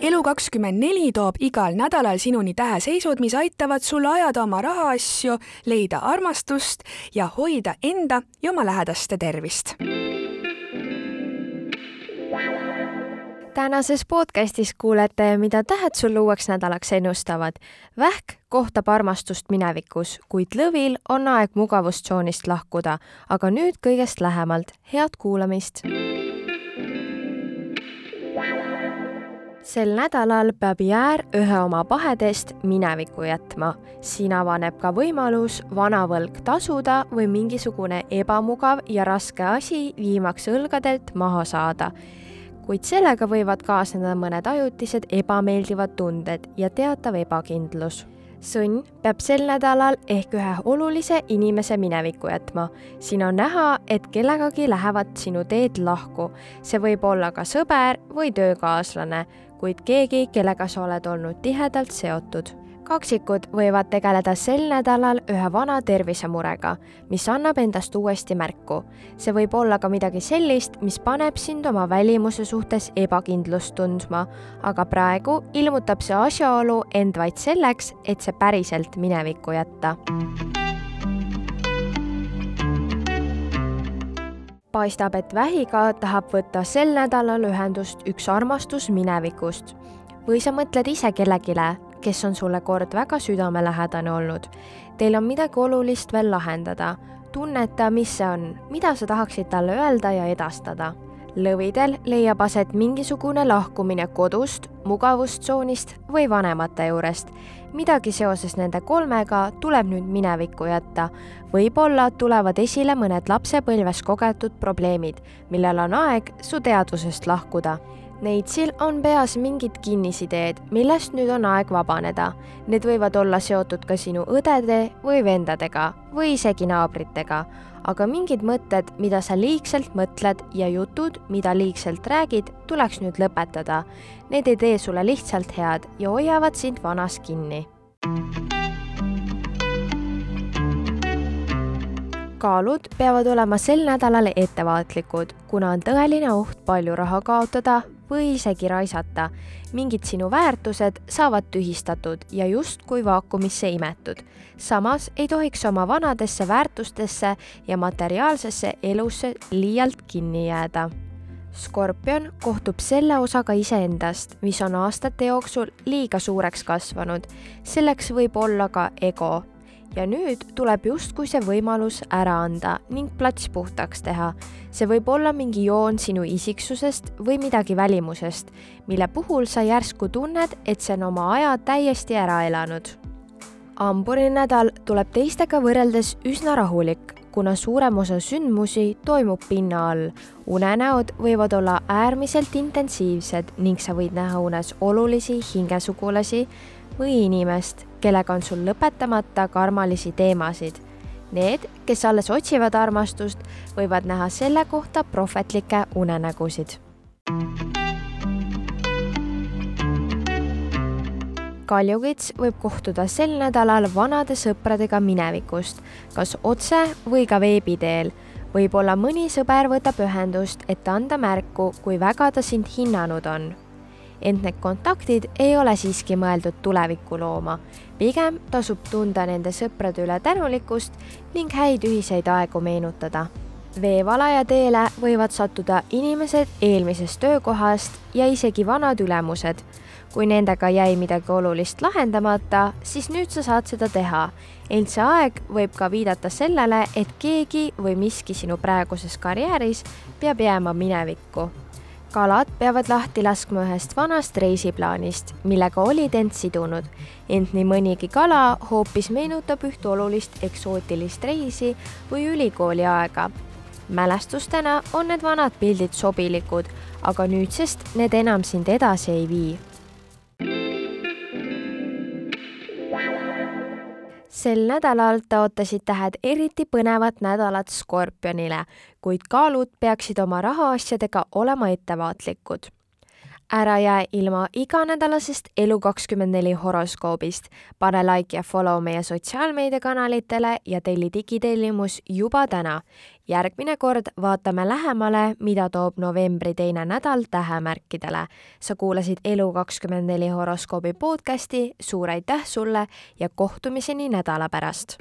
elu24 toob igal nädalal sinuni täheseisud, mis aitavad sul ajada oma rahaasju, leida armastust ja hoida enda ja oma lähedaste tervist. tänases podcastis kuulete, mida tähed sul uueks nädalaks ennustavad. vähk kohtab armastust minevikus, kuid lõvil on aeg mugavustsoonist lahkuda, aga nüüd kõigest lähemalt. head kuulamist sel nädalal peab Jäär ühe oma pahedest minevikku jätma. siin avaneb ka võimalus vana võlg tasuda või mingisugune ebamugav ja raske asi viimaks õlgadelt maha saada. kuid sellega võivad kaasneda mõned ajutised ebameeldivad tunded ja teatav ebakindlus sõnn peab sel nädalal ehk ühe olulise inimese minevikku jätma. siin on näha, et kellegagi lähevad sinu teed lahku. see võib olla ka sõber või töökaaslane, kuid keegi, kellega sa oled olnud tihedalt seotud kaksikud võivad tegeleda sel nädalal ühe vana tervisemurega, mis annab endast uuesti märku. see võib olla ka midagi sellist, mis paneb sind oma välimuse suhtes ebakindlust tundma, aga praegu ilmutab see asjaolu end vaid selleks, et see päriselt minevikku jätta. Paistab, et vähiga tahab võtta sel nädalal ühendust üks armastus minevikust või sa mõtled ise kellegile, kes on sulle kord väga südamelähedane olnud. Teil on midagi olulist veel lahendada. tunneta, mis see on, mida sa tahaksid talle öelda ja edastada. Lõvidel leiab aset mingisugune lahkumine kodust, mugavustsoonist või vanemate juurest. midagi seoses nende kolmega tuleb nüüd minevikku jätta. võib-olla tulevad esile mõned lapsepõlves kogetud probleemid, millel on aeg su teadvusest lahkuda Neitsil on peas mingid kinnisideed, millest nüüd on aeg vabaneda. Need võivad olla seotud ka sinu õdede või vendadega või isegi naabritega, aga mingid mõtted, mida sa liigselt mõtled ja jutud, mida liigselt räägid, tuleks nüüd lõpetada. Need ei tee sulle lihtsalt head ja hoiavad sind vanas kinni. kaalud peavad olema sel nädalal ettevaatlikud, kuna on tõeline oht palju raha kaotada või isegi raisata. mingid sinu väärtused saavad tühistatud ja justkui vaakumisse imetud. samas ei tohiks oma vanadesse väärtustesse ja materiaalsesse elusse liialt kinni jääda. Skorpion kohtub selle osaga iseendast, mis on aastate jooksul liiga suureks kasvanud. selleks võib olla ka ego ja nüüd tuleb justkui see võimalus ära anda ning plats puhtaks teha. see võib olla mingi joon sinu isiksusest või midagi välimusest, mille puhul sa järsku tunned, et see on oma aja täiesti ära elanud. hamburi nädal tuleb teistega võrreldes üsna rahulik, kuna suurem osa sündmusi toimub pinna all. unenäod võivad olla äärmiselt intensiivsed ning sa võid näha unes olulisi hingesugulasi või inimest kellega on sul lõpetamata karmalisi teemasid. Need, kes alles otsivad armastust, võivad näha selle kohta prohvetlikke unenägusid. Kaljukits võib kohtuda sel nädalal vanade sõpradega minevikust, kas otse või ka veebi teel võib-olla mõni sõber võtab ühendust, et anda märku, kui väga ta sind hinnanud on ent need kontaktid ei ole siiski mõeldud tulevikku looma. pigem tasub tunda nende sõprade üle tänulikkust ning häid ühiseid aegu meenutada. veevalaja teele võivad sattuda inimesed eelmisest töökohast ja isegi vanad ülemused. kui nendega jäi midagi olulist lahendamata, siis nüüd sa saad seda teha. ent see aeg võib ka viidata sellele, et keegi või miski sinu praeguses karjääris peab jääma minevikku kalad peavad lahti laskma ühest vanast reisiplaanist, millega olid end sidunud, ent nii mõnigi kala hoopis meenutab üht olulist eksootilist reisi või ülikooli aega. mälestustena on need vanad pildid sobilikud, aga nüüdsest need enam sind edasi ei vii sel nädalal taotlesid tähed eriti põnevat nädalat Skorpionile, kuid kaalud peaksid oma rahaasjadega olema ettevaatlikud. Ära jää ilma iganädalasest Elu24 horoskoobist. pane like ja follow meie sotsiaalmeediakanalitele ja telli digitellimus juba täna. järgmine kord vaatame lähemale, mida toob novembri teine nädal tähemärkidele. sa kuulasid Elu24 horoskoobi podcasti, suur aitäh sulle ja kohtumiseni nädala pärast.